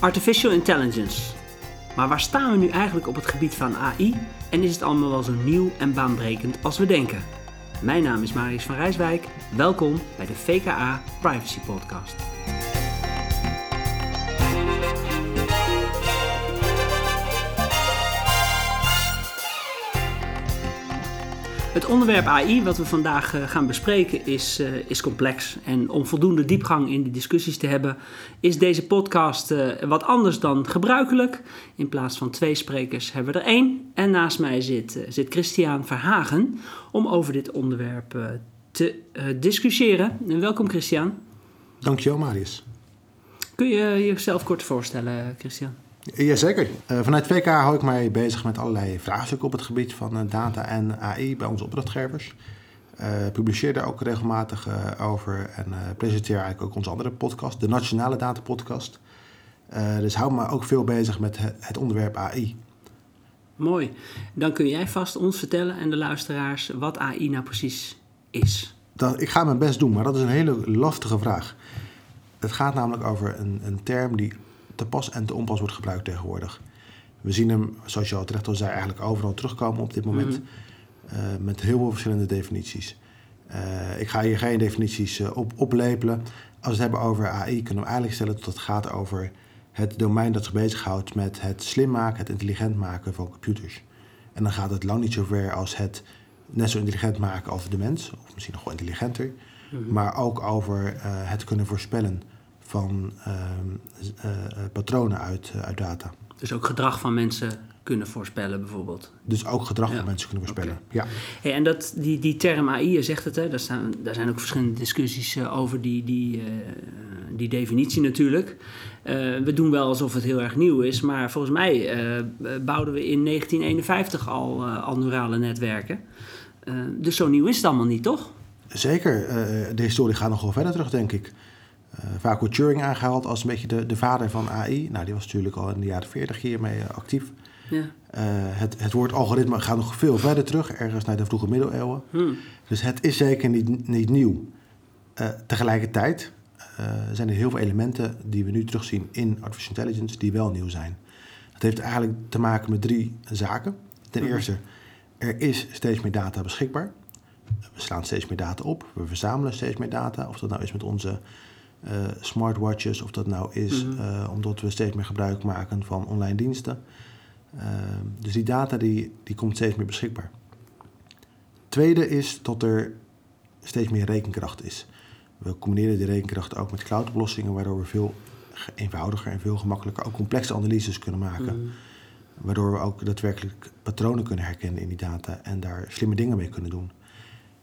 Artificial Intelligence. Maar waar staan we nu eigenlijk op het gebied van AI en is het allemaal wel zo nieuw en baanbrekend als we denken? Mijn naam is Marius van Rijswijk. Welkom bij de VKA Privacy Podcast. Het onderwerp AI wat we vandaag eh, gaan bespreken is, uh, is complex. En om voldoende diepgang in de discussies te hebben, is deze podcast uh, wat anders dan gebruikelijk. In plaats van twee sprekers hebben we er één. En naast mij zit, zit Christian Verhagen om over dit onderwerp te discussiëren. En welkom Christian. Dankjewel Marius. Kun je jezelf kort voorstellen, Christian? Jazeker. Uh, vanuit VK hou ik mij bezig met allerlei vraagstukken op het gebied van uh, data en AI bij onze opdrachtgevers. Uh, publiceer daar ook regelmatig over en presenteer eigenlijk ook onze andere podcast, de Nationale Data Podcast. dus hou me ook veel bezig met het onderwerp AI. Mooi. Dan kun jij vast ons vertellen en de luisteraars wat AI nou precies is. Dat, ik ga mijn best doen, maar dat is een hele lastige vraag. Het gaat namelijk over een, een term die te pas en te onpas wordt gebruikt tegenwoordig. We zien hem, zoals je al terecht al zei, eigenlijk overal terugkomen op dit moment. Mm met heel veel verschillende definities. Uh, ik ga hier geen definities uh, op, oplepelen. Als we het hebben over AI, kunnen we eigenlijk stellen dat het gaat over het domein dat zich bezighoudt met het slim maken, het intelligent maken van computers. En dan gaat het lang niet zo ver als het net zo intelligent maken als de mens, of misschien nog wel intelligenter. Mm Maar ook over het kunnen voorspellen van uh, uh, patronen uit, uit data. Dus ook gedrag van mensen kunnen voorspellen bijvoorbeeld. Dus ook gedrag van mensen kunnen voorspellen, ja. Hey, en dat, die, die term AI, je zegt het, hè, daar, staan, daar zijn ook verschillende discussies uh, over die, die, uh, die definitie natuurlijk. Uh, we doen wel alsof het heel erg nieuw is, maar volgens mij bouwden we in 1951 al, al neurale netwerken. dus zo nieuw is het allemaal niet, toch? Zeker, de historie gaat nog wel verder terug, denk ik. Uh, vaak wordt Turing aangehaald als een beetje de, de vader van AI. Nou, die was natuurlijk al in de jaren 40 hiermee uh, actief. Ja. Uh, het, het woord algoritme gaat nog veel verder terug, ergens naar de vroege middeleeuwen. Hmm. Dus het is zeker niet, niet nieuw. tegelijkertijd zijn er heel veel elementen die we nu terugzien in artificial intelligence die wel nieuw zijn. Dat heeft eigenlijk te maken met drie zaken. Ten hmm. eerste, er is steeds meer data beschikbaar. We slaan steeds meer data op, we verzamelen steeds meer data. Of dat nou is met onze uh, smartwatches, of dat nou is mm omdat we steeds meer gebruik maken van online diensten. Uh, dus die data die, die komt steeds meer beschikbaar. Tweede is dat er steeds meer rekenkracht is. We combineren die rekenkracht ook met cloudoplossingen, waardoor we veel eenvoudiger en veel gemakkelijker ook complexe analyses kunnen maken. Mm. Waardoor we ook daadwerkelijk patronen kunnen herkennen in die data en daar slimme dingen mee kunnen doen.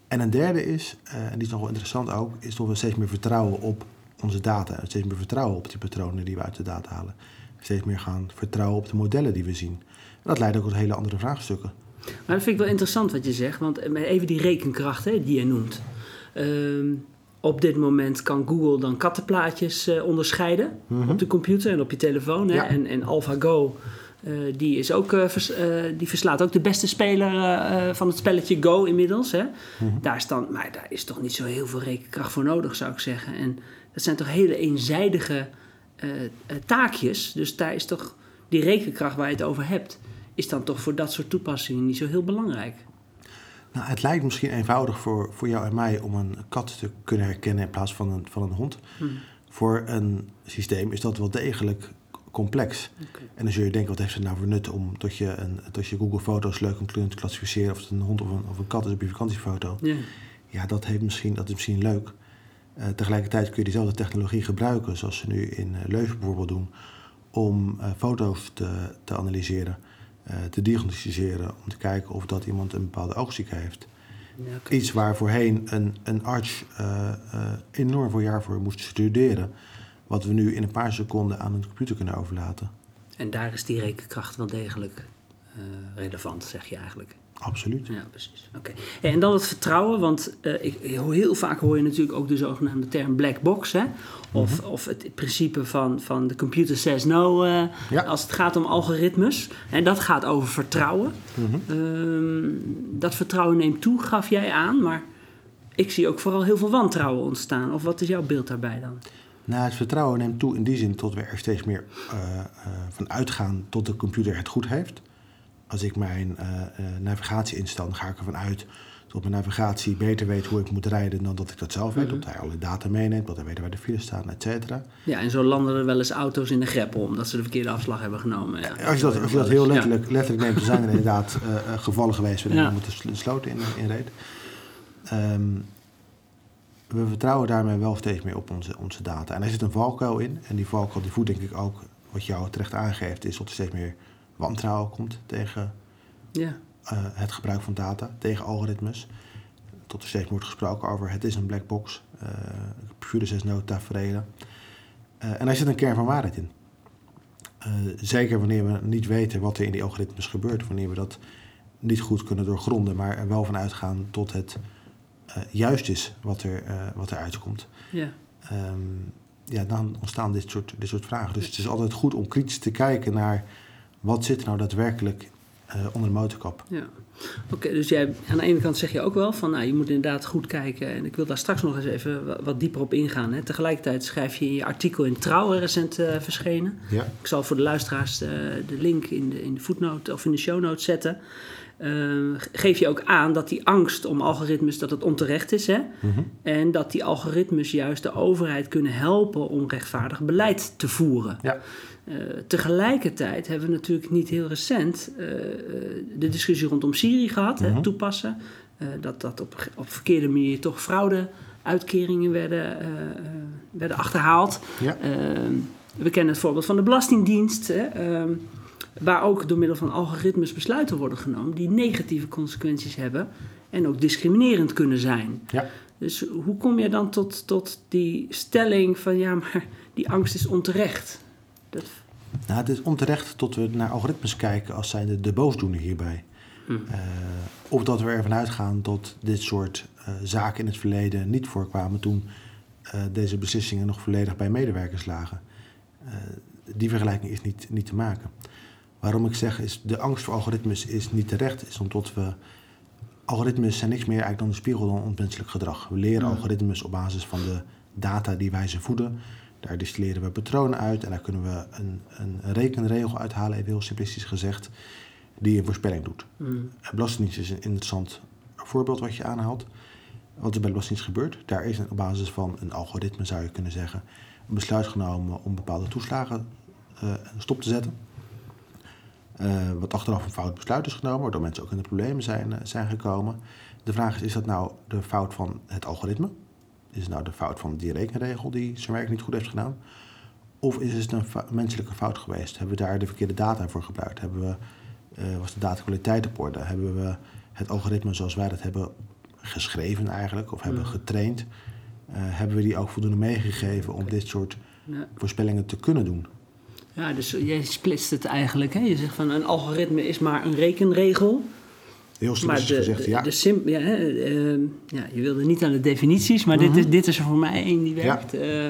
En een derde is, uh, en die is nog wel interessant ook, is dat we steeds meer vertrouwen op onze data. Steeds meer vertrouwen op die patronen die we uit de data halen. Steeds meer gaan vertrouwen op de modellen die we zien. En dat leidt ook tot hele andere vraagstukken. Maar dat vind ik wel interessant wat je zegt, want even die rekenkracht hè, die je noemt. Uh, op dit moment kan Google dan kattenplaatjes uh, onderscheiden mm-hmm. op de computer en op je telefoon. Hè? Ja. En, en AlphaGo, uh, die, is ook, uh, vers, die verslaat ook de beste speler van het spelletje Go inmiddels. Hè? Mm-hmm. Daar is dan, maar daar is toch niet zo heel veel rekenkracht voor nodig, zou ik zeggen. En dat zijn toch hele eenzijdige uh, taakjes. Dus daar is toch die rekenkracht waar je het over hebt, is dan toch voor dat soort toepassingen niet zo heel belangrijk. Nou, het lijkt misschien eenvoudig voor, voor jou en mij om een kat te kunnen herkennen in plaats van een, van een hond. Hmm. Voor een systeem is dat wel degelijk complex. Okay. En dan zul je denken, wat heeft het nou voor nut om tot je, een, tot je Google Foto's leuk kunt klassificeren of het een hond of een, of een kat is op je vakantiefoto. Yeah. Ja, dat, heeft misschien, dat is misschien leuk. Uh, tegelijkertijd kun je diezelfde technologie gebruiken, zoals ze nu in uh, Leuven bijvoorbeeld doen, om uh, foto's te, te analyseren, te diagnosticeren, om te kijken of dat iemand een bepaalde oogziekte heeft. Ja. Iets waar voorheen een, een arts enorm veel jaar voor moest studeren, wat we nu in een paar seconden aan een computer kunnen overlaten. En daar is die rekenkracht wel degelijk relevant, zeg je eigenlijk. Absoluut. Ja, precies. Oké. En dan het vertrouwen, want uh, ik, heel vaak hoor je natuurlijk ook de zogenaamde term black box, hè? Of, mhm. of het principe van, van de computer says no uh, ja. als het gaat om algoritmes. En dat gaat over vertrouwen. Mhm. Uh, dat vertrouwen neemt toe, gaf jij aan, maar ik zie ook vooral heel veel wantrouwen ontstaan. Of wat is jouw beeld daarbij dan? Nou, het vertrouwen neemt toe in die zin tot we er steeds meer uh, van uitgaan tot de computer het goed heeft. Als ik mijn navigatie instel, dan ga ik ervan uit dat mijn navigatie beter weet hoe ik moet rijden dan dat ik dat zelf weet. Mm Dat hij alle data meeneemt, dat hij weet waar de files staan, et cetera. Ja, en zo landen er wel eens auto's in de greppel omdat ze de verkeerde afslag hebben genomen. Ja. Als, je dat, als je dat heel letterlijk, letterlijk neemt, dan zijn er inderdaad gevallen geweest waarin ja. moeten sloten in, in reed. Ehm, we vertrouwen daarmee wel steeds meer op onze, onze data. En er zit een valkuil in. En die valkuil die voedt denk ik ook, wat jou terecht aangeeft, is dat er steeds meer wantrouwen komt tegen ja. uh, het gebruik van data, tegen algoritmes. Tot er steeds wordt gesproken over het is een black box, uh, pure zes tafereelen. Uh, en daar zit een kern van waarheid in. Zeker wanneer we niet weten wat er in die algoritmes gebeurt, wanneer we dat niet goed kunnen doorgronden, maar er wel van uitgaan tot het juist is wat er, wat er uitkomt. Ja. Um, ja, dan ontstaan dit soort, dit soort vragen. Dus het is altijd goed om kritisch te kijken naar wat zit nou daadwerkelijk uh, onder de motorkap. Ja. Oké, dus jij, aan de ene kant zeg je ook wel van, nou, je moet inderdaad goed kijken. En ik wil daar straks nog eens even wat dieper op ingaan. Hè. Tegelijkertijd schrijf je in je artikel in Trouw recent uh, verschenen. Ja. Ik zal voor de luisteraars de, de link in de, in de footnote of in de show notes zetten. Uh, geef je ook aan dat die angst om algoritmes dat het onterecht is. Hè? Mhm. En dat die algoritmes juist de overheid kunnen helpen om rechtvaardig beleid te voeren. Ja. Uh, tegelijkertijd hebben we natuurlijk niet heel recent uh, de discussie rondom Syrië gehad, hè, mhm. toepassen. dat dat op, op verkeerde manier toch fraude-uitkeringen werden, werden achterhaald. Ja. Ehm, we kennen het voorbeeld van de Belastingdienst. Hè, ehm, waar ook door middel van algoritmes besluiten worden genomen die negatieve consequenties hebben en ook discriminerend kunnen zijn. Ja. Dus hoe kom je dan tot, tot die stelling van ja, maar die angst is onterecht? Dat... Nou, het is onterecht tot we naar algoritmes kijken als zijnde de boosdoener hierbij. Hm. Uh, of dat we ervan uitgaan dat dit soort uh, zaken in het verleden niet voorkwamen toen uh, deze beslissingen nog volledig bij medewerkers lagen. die vergelijking is niet, niet te maken. Waarom ik zeg is de angst voor algoritmes is niet terecht, is omdat we algoritmes zijn niks meer eigenlijk dan een spiegel van onmenselijk gedrag. We leren algoritmes op basis van de data die wij ze voeden. Daar distilleren we patronen uit en daar kunnen we een, een rekenregel uithalen, even heel simplistisch gezegd, die een voorspelling doet. Mm. Belastingdienst is een interessant voorbeeld wat je aanhaalt. Wat er bij de Belastingdienst gebeurt, daar is op basis van een algoritme, zou je kunnen zeggen, een besluit genomen om bepaalde toeslagen uh, stop te zetten. Uh, wat achteraf een fout besluit is genomen, waardoor mensen ook in de problemen zijn, uh, zijn gekomen. De vraag is, is dat nou de fout van het algoritme? Is het nou de fout van die rekenregel die zijn werk niet goed heeft gedaan? Of is het een menselijke fout geweest? Hebben we daar de verkeerde data voor gebruikt? Hebben we, uh, was de datakwaliteit op orde? Hebben we het algoritme zoals wij dat hebben geschreven eigenlijk, of hebben getraind? hebben we die ook voldoende meegegeven om dit soort voorspellingen te kunnen doen? Ja, dus jij splitst het eigenlijk. Hè? Je zegt van een algoritme is maar een rekenregel. Heel simpel gezegd, ja. De sim, ja, uh, ja, je wilde niet aan de definities, maar dit, is, mhm. dit is er voor mij één die werkt. Ja. Uh,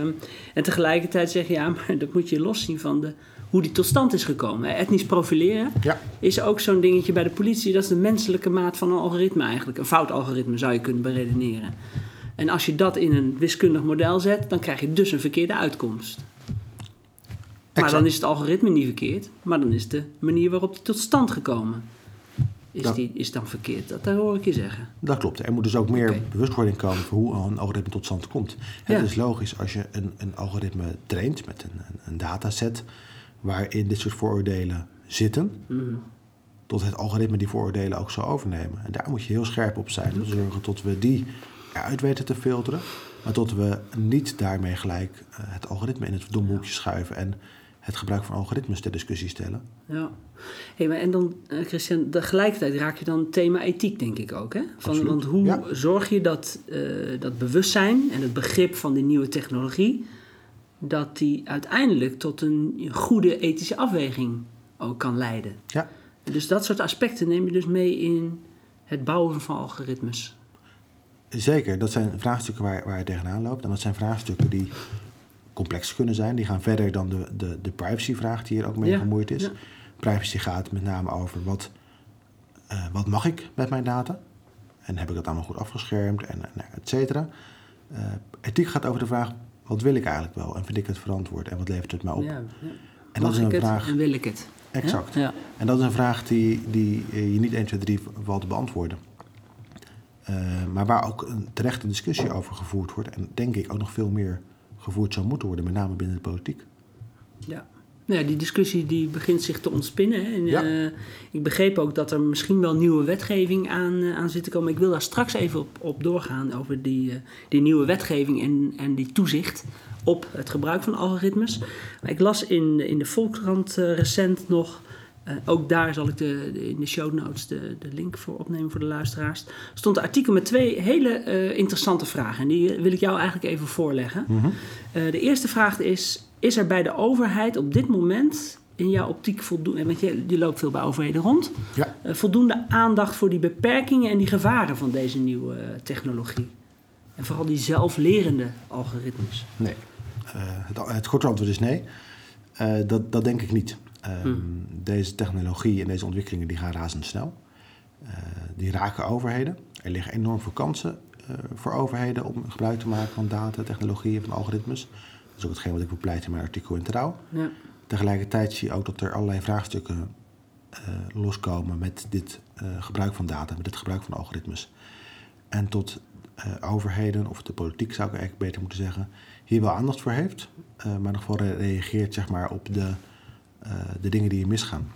en tegelijkertijd zeg je, ja, maar dat moet je loszien van de, hoe die tot stand is gekomen. Etnisch profileren ja. is ook zo'n dingetje bij de politie. Dat is de menselijke maat van een algoritme eigenlijk. Een fout algoritme zou je kunnen beredeneren. En als je dat in een wiskundig model zet, dan krijg je dus een verkeerde uitkomst. Maar dan is het algoritme niet verkeerd, maar dan is de manier waarop die tot stand gekomen is, die, is dan verkeerd. Dat, hoor ik je zeggen. Dat klopt. Er moet dus ook meer bewustwording komen voor hoe een algoritme tot stand komt. Het is logisch als je een, een algoritme traint met een, een, een, dataset waarin dit soort vooroordelen zitten, mm. tot het algoritme die vooroordelen ook zal overnemen. En daar moet je heel scherp op zijn om te zorgen tot we die eruit weten te filteren, maar tot we niet daarmee gelijk uh, het algoritme in het domhoekje schuiven en het gebruik van algoritmes ter discussie stellen. Ja. Hey, maar en dan, uh, Christian, tegelijkertijd raak je dan het thema ethiek, denk ik ook. Hè? Van, want hoe zorg je dat uh, dat bewustzijn en het begrip van die nieuwe technologie, dat die uiteindelijk tot een goede ethische afweging ook kan leiden? Ja. Dus dat soort aspecten neem je dus mee in het bouwen van algoritmes. Zeker, dat zijn vraagstukken waar, waar je tegenaan loopt. En dat zijn vraagstukken die complex kunnen zijn. Die gaan verder dan de, de, de privacyvraag die hier ook mee gemoeid is. Privacy gaat met name over wat, uh, wat mag ik met mijn data? En heb ik dat allemaal goed afgeschermd en, en et cetera. Uh, ethiek gaat over de vraag, wat wil ik eigenlijk wel? En vind ik het verantwoord? En wat levert het mij op? Ja. En dat is een vraag. En wil ik het? Exact. Ja? En dat is een vraag die, die je niet 1, 2, 3 valt te beantwoorden. Uh, maar waar ook een terechte discussie over gevoerd wordt. En denk ik ook nog veel meer gevoerd zou moeten worden, met name binnen de politiek. Ja. Nou ja, die discussie die begint zich te ontspinnen. En, ja. uh, ik begreep ook dat er misschien wel nieuwe wetgeving aan, uh, aan zit te komen. Ik wil daar straks even op, op doorgaan over die, uh, die nieuwe wetgeving en, en die toezicht op het gebruik van algoritmes. Maar ik las in, in de Volkskrant recent nog uh, ook daar zal ik de, de, in de show notes de, de link voor opnemen voor de luisteraars. Er stond een artikel met twee hele uh, interessante vragen. En die wil ik jou eigenlijk even voorleggen. Mm -hmm. uh, de eerste vraag is: Is er bij de overheid op dit moment in jouw optiek voldoende. Want je, je loopt veel bij overheden rond. Ja. voldoende aandacht voor die beperkingen en die gevaren van deze nieuwe technologie? En vooral die zelflerende algoritmes. Nee. het, het korte antwoord is nee. dat, dat denk ik niet. Um, Deze technologie en deze ontwikkelingen die gaan razendsnel. Uh, die raken overheden. Er liggen enorm veel kansen uh, voor overheden om gebruik te maken van data, technologieën, van algoritmes. Dat is ook hetgeen wat ik bepleit in mijn artikel in Trouw. Ja. Tegelijkertijd zie je ook dat er allerlei vraagstukken uh, loskomen met dit gebruik van data, met dit gebruik van algoritmes. En tot overheden, of de politiek zou ik eigenlijk beter moeten zeggen, hier wel aandacht voor heeft, maar nog wel reageert zeg maar, op de de dingen die hier misgaan.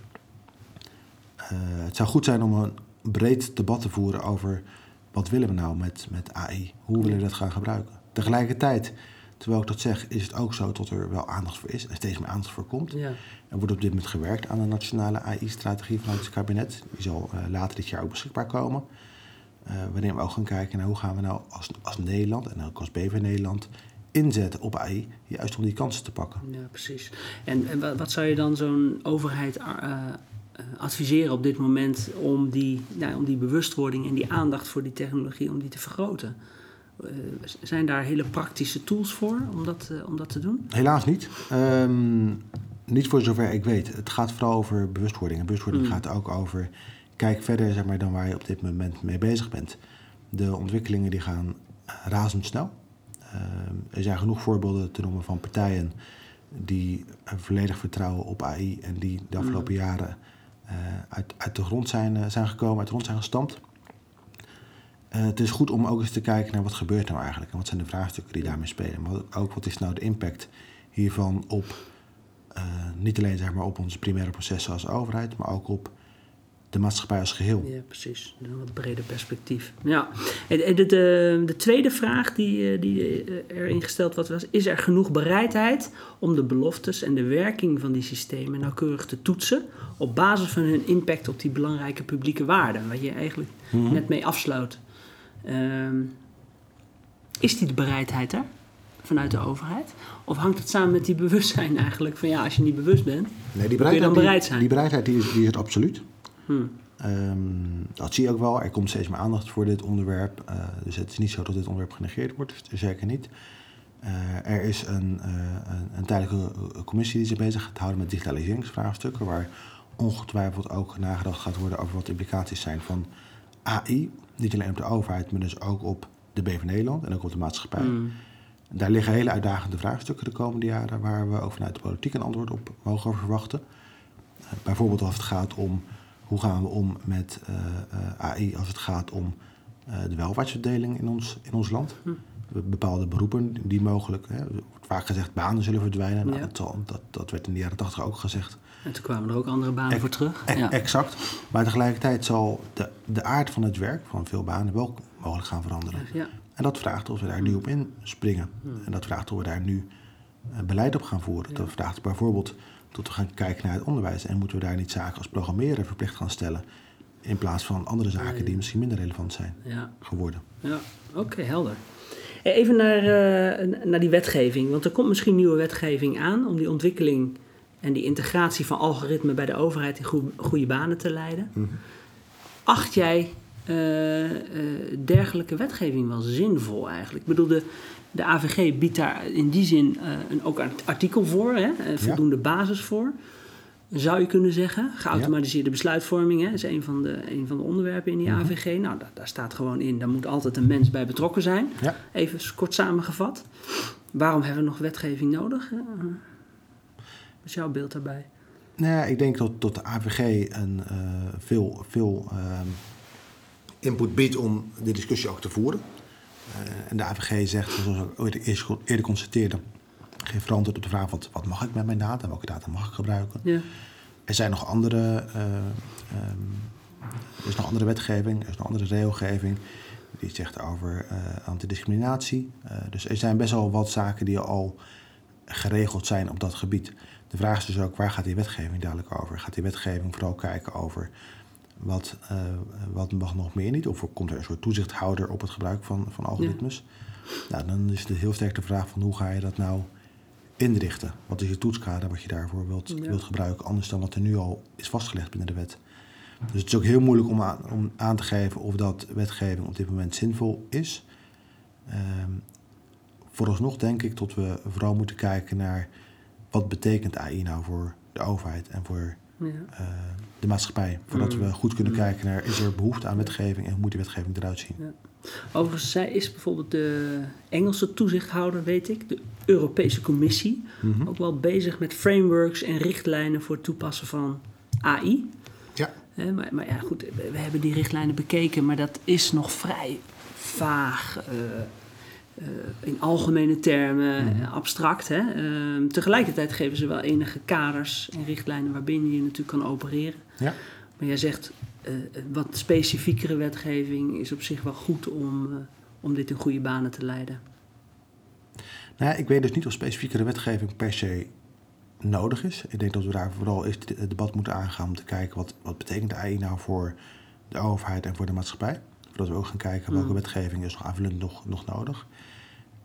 Uh, het zou goed zijn om een breed debat te voeren over wat willen we nou met, met AI? Hoe willen we dat gaan gebruiken? Tegelijkertijd, terwijl ik dat zeg, is het ook zo dat er wel aandacht voor is en steeds meer aandacht voor komt. Ja. Er wordt op dit moment gewerkt aan een nationale AI-strategie vanuit het kabinet. Die zal uh, later dit jaar ook beschikbaar komen. Uh, wanneer we ook gaan kijken naar hoe gaan we nou als, als Nederland en ook als BV Nederland inzetten op AI, juist om die kansen te pakken. Ja, precies. En, en wat zou je dan zo'n overheid uh, adviseren op dit moment om die, nou, om die bewustwording en die aandacht voor die technologie, om die te vergroten? Uh, zijn daar hele praktische tools voor om dat, uh, om dat te doen? Helaas niet. Um, niet voor zover ik weet. Het gaat vooral over bewustwording. En bewustwording mm. gaat ook over, kijk verder zeg maar, dan waar je op dit moment mee bezig bent. De ontwikkelingen die gaan razendsnel. Ehm, er zijn genoeg voorbeelden te noemen van partijen die volledig vertrouwen op AI en die de afgelopen mm. jaren uh, uit, uit de grond zijn, uh, zijn gekomen, uit de grond zijn gestampt. Uh, het is goed om ook eens te kijken naar wat gebeurt nou eigenlijk en wat zijn de vraagstukken die daarmee spelen. Maar ook wat is nou de impact hiervan op niet alleen zeg maar, op onze primaire processen als overheid, maar ook op de maatschappij als geheel. Ja, precies. Een wat breder perspectief. Ja. De, de, de, tweede vraag die, eh, die eh, erin gesteld was, is er genoeg bereidheid om de beloftes en de werking van die systemen nauwkeurig te toetsen op basis van hun impact op die belangrijke publieke waarden, wat je eigenlijk mhm. net mee afsloot. Um, is die de bereidheid er? vanuit de overheid? Of hangt het samen met die bewustzijn eigenlijk? Van ja, als je niet bewust bent, nee, die bereidheid, je dan bereid zijn? Die, die bereidheid die is, die is het absoluut. Hmm. Um, dat zie je ook wel. Er komt steeds meer aandacht voor dit onderwerp. Uh, dus het is niet zo dat dit onderwerp genegeerd wordt. Zeker niet. Uh, er is een, uh, een, een, tijdelijke commissie die zich bezig gaat houden met digitaliseringsvraagstukken. Waar ongetwijfeld ook nagedacht gaat worden over wat de implicaties zijn van AI. Niet alleen op de overheid, maar dus ook op de BV Nederland en ook op de maatschappij. Mm. Daar liggen hele uitdagende vraagstukken de komende jaren waar we ook vanuit de politiek een antwoord op mogen verwachten. bijvoorbeeld als het gaat om hoe gaan we om met uh, uh, AI als het gaat om uh, de welvaartsverdeling in ons, in ons land? Hm. Bepaalde beroepen die mogelijk, hè, wordt vaak gezegd, banen zullen verdwijnen. Nou, ja. dat, dat, dat, werd in de jaren tachtig ook gezegd. En toen kwamen er ook andere banen voor terug. E ja. Exact. Maar tegelijkertijd zal de, de aard van het werk van veel banen wel mogelijk gaan veranderen. Ja. En dat vraagt of we daar nu op inspringen. Hm. En dat vraagt of we daar nu beleid op gaan voeren. Dat vraagt bijvoorbeeld tot we gaan kijken naar het onderwijs. En moeten we daar niet zaken als programmeren verplicht gaan stellen. In plaats van andere zaken die misschien minder relevant zijn ja. geworden. Ja, oké, helder. Even naar, uh, naar die wetgeving. Want er komt misschien nieuwe wetgeving aan om die ontwikkeling en die integratie van algoritmen bij de overheid in goede, goede banen te leiden. Mm -hmm. Acht jij uh, uh, dergelijke wetgeving wel zinvol eigenlijk? Ik bedoel, de, de AVG biedt daar in die zin uh, een, ook een artikel voor, hè, een voldoende ja. basis voor. zou je kunnen zeggen. Geautomatiseerde besluitvorming hè, is een van, de, een van de onderwerpen in die mhm. AVG. Nou, daar, daar, staat gewoon in, daar moet altijd een mens bij betrokken zijn. Ja. Even kort samengevat. Waarom hebben we nog wetgeving nodig? Wat is jouw beeld daarbij? Nou ik denk dat, dat de AVG een, veel, veel ehm, input biedt om de discussie ook te voeren. Uh, en de AVG zegt, zoals ik eerder constateerde, geeft antwoord op de vraag: wat, wat mag ik met mijn data? Welke data mag ik gebruiken? Ja. Er zijn nog andere, uh, um, er is nog andere wetgeving, er is nog andere regelgeving die zegt over uh, antidiscriminatie. Uh, dus er zijn best wel wat zaken die al geregeld zijn op dat gebied. De vraag is dus ook, waar gaat die wetgeving dadelijk over? Gaat die wetgeving vooral kijken over wat, uh, wat mag nog meer niet? Of komt er een soort toezichthouder op het gebruik van, van algoritmes? Nou, dan is het heel sterk de vraag van hoe ga je dat nou inrichten? Wat is je toetskader wat je daarvoor wilt, wilt gebruiken, anders dan wat er nu al is vastgelegd binnen de wet? Dus het is ook heel moeilijk om aan, om aan te geven of dat wetgeving op dit moment zinvol is. Um, vooralsnog denk ik dat we vooral moeten kijken naar wat betekent AI nou voor de overheid en voor ja. uh, de maatschappij. Voordat we mm. goed kunnen mm. kijken naar is er behoefte aan wetgeving en hoe moet die wetgeving eruit zien. Ja. Overigens, zij is bijvoorbeeld de Engelse toezichthouder, weet ik, de Europese Commissie, mm -hmm. ook wel bezig met frameworks en richtlijnen voor het toepassen van AI. Ja. maar, maar, ja, goed, we hebben die richtlijnen bekeken, maar dat is nog vrij vaag. Uh, uh, in algemene termen, mm -hmm. abstract. Hè? Uh, tegelijkertijd geven ze wel enige kaders en richtlijnen waarbinnen je natuurlijk kan opereren. Ja. Maar jij zegt, uh, wat specifiekere wetgeving is op zich wel goed om, om dit in goede banen te leiden. Nou, ik weet dus niet of specifiekere wetgeving per se nodig is. Ik denk dat we daar vooral eerst het debat moeten aangaan om te kijken wat, wat betekent de AI nou voor de overheid en voor de maatschappij. Voordat we ook gaan kijken welke mm. wetgeving is nog aanvullend nog, nog nodig.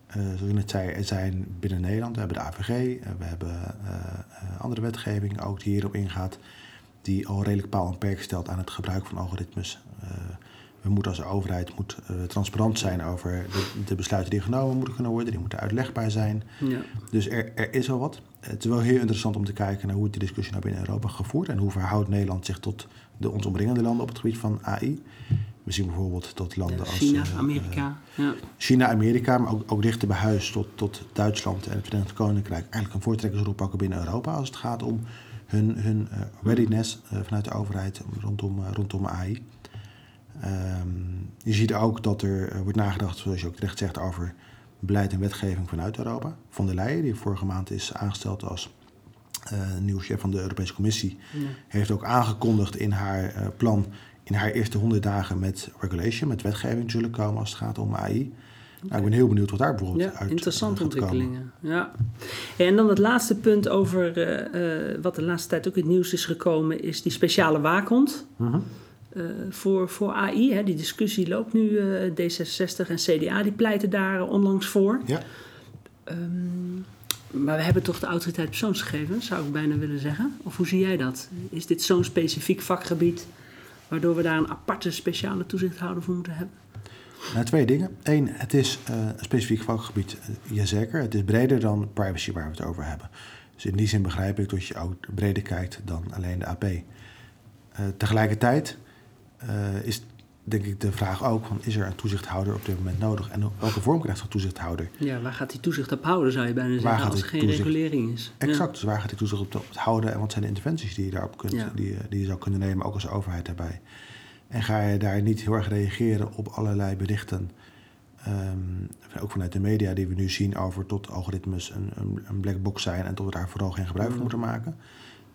Uh, zoals ik net zei, er zijn binnen Nederland, we hebben de AVG, uh, we hebben uh, andere wetgeving ook die hierop ingaat, die al redelijk paal en perk stelt aan het gebruik van algoritmes. we moeten als overheid moet, transparant zijn over de, de, besluiten die genomen moeten kunnen worden, die moeten uitlegbaar zijn. Ja. Dus er, er is wel wat. Het is wel heel interessant om te kijken naar hoe de discussie nou binnen Europa gevoerd en hoe verhoudt Nederland zich tot de ons omringende landen op het gebied van AI. We zien bijvoorbeeld tot landen als... China, uh, Amerika. Ja. China, Amerika, maar ook, ook dichter bij huis tot, tot Duitsland en het Verenigd Koninkrijk... eigenlijk een voortrekkersrol pakken binnen Europa als het gaat om hun, hun uh, readiness uh, vanuit de overheid rondom, rondom AI. Um, je ziet ook dat er wordt nagedacht, zoals je ook terecht zegt, over beleid en wetgeving vanuit Europa. Van der Leyen, die vorige maand is aangesteld als nieuw chef van de Europese Commissie, ja. heeft ook aangekondigd in haar plan in haar eerste 100 dagen met regulation, met wetgeving zullen komen als het gaat om AI. Nou, ik ben heel benieuwd wat daar bijvoorbeeld ja, uit interessante ontwikkelingen. Ja. En dan het laatste punt over uh, uh, wat de laatste tijd ook in het nieuws is gekomen, is die speciale waakhond. Uh -huh. uh, voor, voor AI. Hè. Die discussie loopt nu. D66 en CDA die pleiten daar onlangs voor. Ja. Um, maar we hebben toch de autoriteit persoonsgegevens, zou ik bijna willen zeggen. Of hoe zie jij dat? Is dit zo'n specifiek vakgebied waardoor we daar een aparte speciale toezichthouder voor moeten hebben? Nou, twee dingen. Eén, het is uh, een specifiek vakgebied, uh, jazeker. Het is breder dan privacy waar we het over hebben. Dus in die zin begrijp ik dat je ook breder kijkt dan alleen de AP. Eh, tegelijkertijd is denk ik de vraag ook: van, is er een toezichthouder op dit moment nodig? En welke vorm krijgt zo'n toezichthouder? Ja, waar gaat die toezicht op houden, zou je bijna zeggen, als er geen regulering is? Exact, dus waar gaat die toezicht op, houden en wat zijn de interventies die je daarop kunt, die, die je zou kunnen nemen, ook als overheid daarbij? En ga je daar niet heel erg reageren op allerlei berichten, um, ook vanuit de media die we nu zien over tot algoritmes een, een, een black box zijn en tot we daar vooral geen gebruik van mm. moeten maken?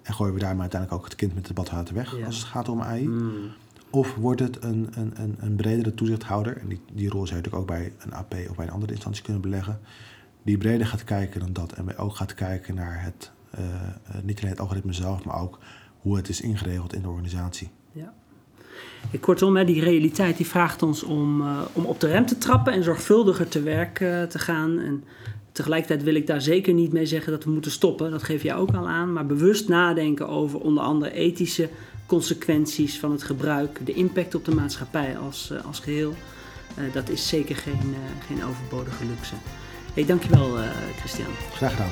En gooien we daar maar uiteindelijk ook het kind met het badwater weg als het gaat om AI? Mm. Of wordt het een, een, een, bredere toezichthouder, en die, die rol zou je natuurlijk ook bij een AP of bij een andere instantie kunnen beleggen, die breder gaat kijken dan dat en ook gaat kijken naar het, uh, niet alleen het algoritme zelf, maar ook hoe het is ingeregeld in de organisatie. Ja. Kortom, die realiteit die vraagt ons om, uh, om op de rem te trappen en zorgvuldiger te werk te gaan. En tegelijkertijd wil ik daar zeker niet mee zeggen dat we moeten stoppen, dat geef jij ook al aan, maar bewust nadenken over onder andere ethische consequenties van het gebruik, de impact op de maatschappij als, uh, als geheel. Uh, dat is zeker geen, uh, geen overbodige luxe. Hey, dankjewel Christian. Graag gedaan.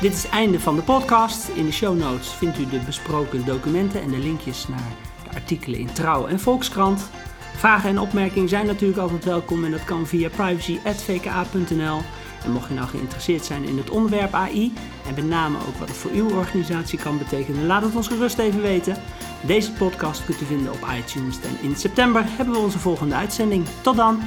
Dit is het einde van de podcast. In de show notes vindt u de besproken documenten en de linkjes naar de artikelen in Trouw en Volkskrant. Vragen en opmerkingen zijn natuurlijk altijd welkom en dat kan via privacy.vka.nl. En mocht je nou geïnteresseerd zijn in het onderwerp AI en met name ook wat het voor uw organisatie kan betekenen, laat het ons gerust even weten. Deze podcast kunt u vinden op iTunes en in september hebben we onze volgende uitzending. Tot dan!